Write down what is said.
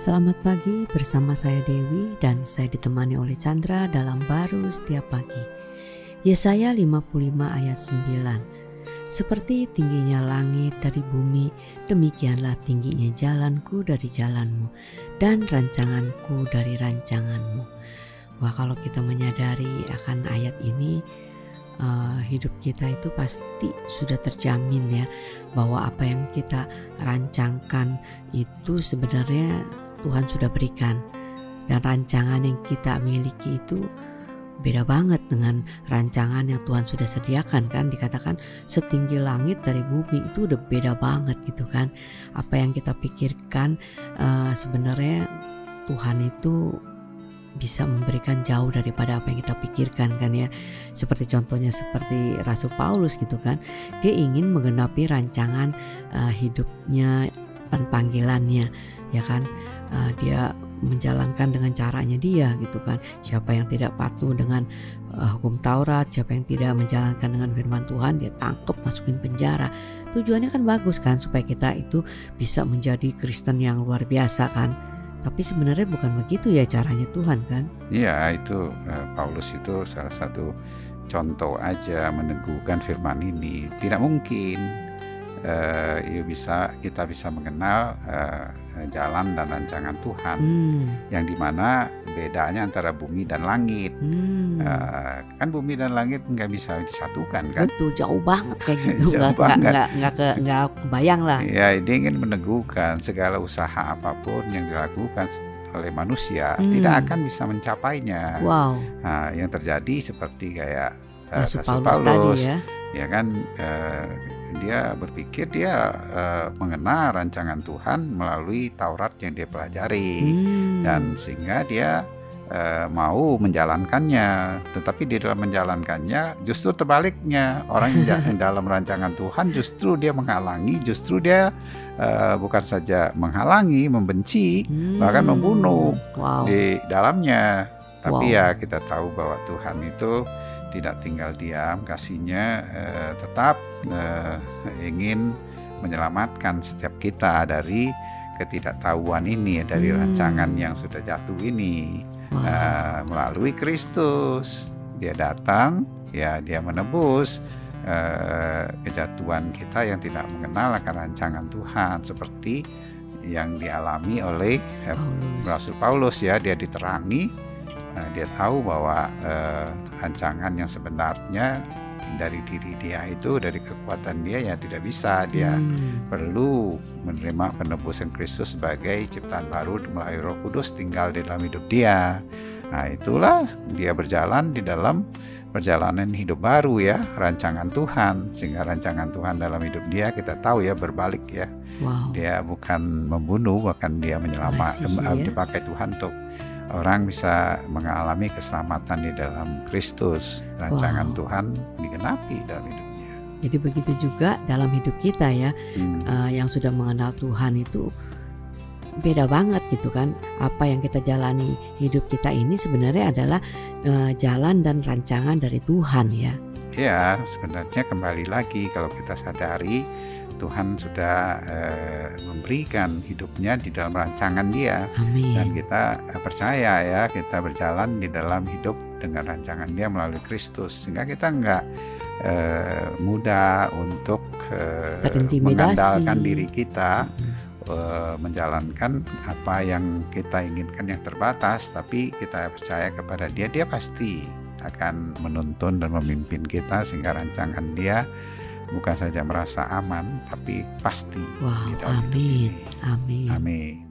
Selamat pagi bersama saya Dewi dan saya ditemani oleh Chandra dalam baru setiap pagi. Yesaya 55 ayat 9. Seperti tingginya langit dari bumi, demikianlah tingginya jalanku dari jalanmu dan rancanganku dari rancanganmu. Wah kalau kita menyadari akan ayat ini, uh, hidup kita itu pasti sudah terjamin ya bahwa apa yang kita rancangkan itu sebenarnya Tuhan sudah berikan. Dan rancangan yang kita miliki itu beda banget dengan rancangan yang Tuhan sudah sediakan kan? Dikatakan setinggi langit dari bumi itu udah beda banget gitu kan? Apa yang kita pikirkan uh, sebenarnya Tuhan itu bisa memberikan jauh daripada apa yang kita pikirkan kan ya? Seperti contohnya seperti Rasul Paulus gitu kan? Dia ingin menggenapi rancangan uh, hidupnya dan panggilannya ya kan? Uh, dia menjalankan dengan caranya dia gitu kan? Siapa yang tidak patuh dengan uh, hukum Taurat siapa yang tidak menjalankan dengan firman Tuhan dia tangkap masukin penjara. Tujuannya kan bagus kan supaya kita itu bisa menjadi Kristen yang luar biasa kan? Tapi sebenarnya bukan begitu ya caranya Tuhan kan? Iya itu uh, Paulus itu salah satu contoh aja meneguhkan firman ini. Tidak mungkin uh, bisa kita bisa mengenal uh, jalan dan rancangan Tuhan. Hmm. yang di mana bedanya antara bumi dan langit. Hmm. uh, kan bumi dan langit nggak bisa disatukan kan? Betul jauh banget kayak gitu. Nggak, nggak nggak ke, nggak kebayang lah. Ya dia ingin meneguhkan segala usaha apa pun yang dilakukan oleh manusia. Hmm. tidak akan bisa mencapainya. Wow. Nah, yang terjadi seperti kayak uh, Paulus, Paulus tadi ya ya kan uh, dia berpikir dia uh, mengenal rancangan Tuhan melalui Taurat yang dia pelajari hmm. dan sehingga dia uh, mau menjalankannya tetapi di dalam menjalankannya justru terbaliknya orang yang dalam rancangan Tuhan justru dia menghalangi justru dia uh, bukan saja menghalangi membenci hmm. bahkan membunuh wow. di dalamnya tapi wow. ya kita tahu bahwa Tuhan itu tidak tinggal diam, kasihnya eh, tetap eh, ingin menyelamatkan setiap kita dari ketidaktahuan ini, dari hmm. rancangan yang sudah jatuh ini wow. eh, melalui Kristus. Dia datang, ya dia menebus eh, kejatuhan kita yang tidak mengenal akan rancangan Tuhan seperti yang dialami oleh eh, Rasul Paulus ya, dia diterangi Nah, dia tahu bahwa eh, rancangan yang sebenarnya dari diri dia itu dari kekuatan dia ya tidak bisa dia hmm. perlu menerima penebusan Kristus sebagai ciptaan baru melalui Roh Kudus tinggal di dalam hidup dia. Nah, itulah dia berjalan di dalam perjalanan hidup baru ya, rancangan Tuhan. Sehingga rancangan Tuhan dalam hidup dia kita tahu ya berbalik ya. Wow. Dia bukan membunuh, bahkan dia menyelamatkan ya. dipakai Tuhan untuk orang bisa mengalami keselamatan di dalam Kristus. Rancangan wow. Tuhan digenapi dalam hidupnya. Jadi begitu juga dalam hidup kita ya, hmm. uh, yang sudah mengenal Tuhan itu beda banget gitu kan. Apa yang kita jalani hidup kita ini sebenarnya adalah uh, jalan dan rancangan dari Tuhan ya. Ya, sebenarnya kembali lagi kalau kita sadari Tuhan sudah uh, memberikan hidupnya di dalam rancangan Dia, Amin. dan kita uh, percaya ya kita berjalan di dalam hidup dengan rancangan Dia melalui Kristus, sehingga kita nggak uh, mudah untuk uh, mengandalkan diri kita. Uh, menjalankan apa yang kita inginkan yang terbatas, tapi kita percaya kepada Dia, Dia pasti akan menuntun dan memimpin kita sehingga rancangan Dia bukan saja merasa aman tapi pasti wow, amin amin. Amin